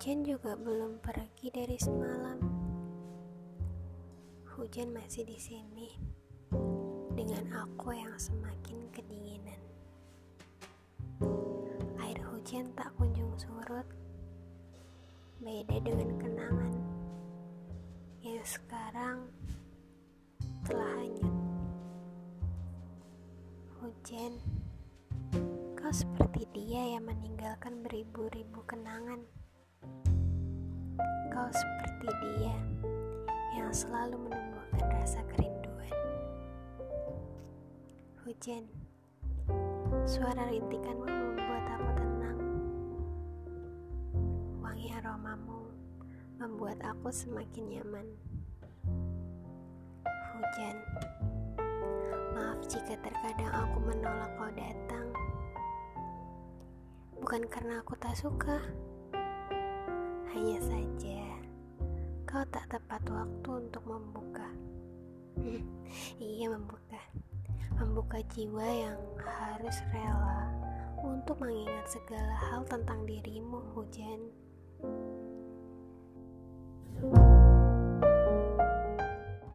Hujan juga belum pergi dari semalam. Hujan masih di sini dengan aku yang semakin kedinginan. Air hujan tak kunjung surut. Beda dengan kenangan yang sekarang telah hanyut. Hujan, kau seperti dia yang meninggalkan beribu-ribu kenangan. Kau seperti dia yang selalu menumbuhkan rasa kerinduan. Hujan, suara rintikanmu membuat aku tenang. Wangi aromamu membuat aku semakin nyaman. Hujan, maaf jika terkadang aku menolak kau datang. Bukan karena aku tak suka hanya saja, kau tak tepat waktu untuk membuka. iya, membuka. Membuka jiwa yang harus rela untuk mengingat segala hal tentang dirimu, hujan.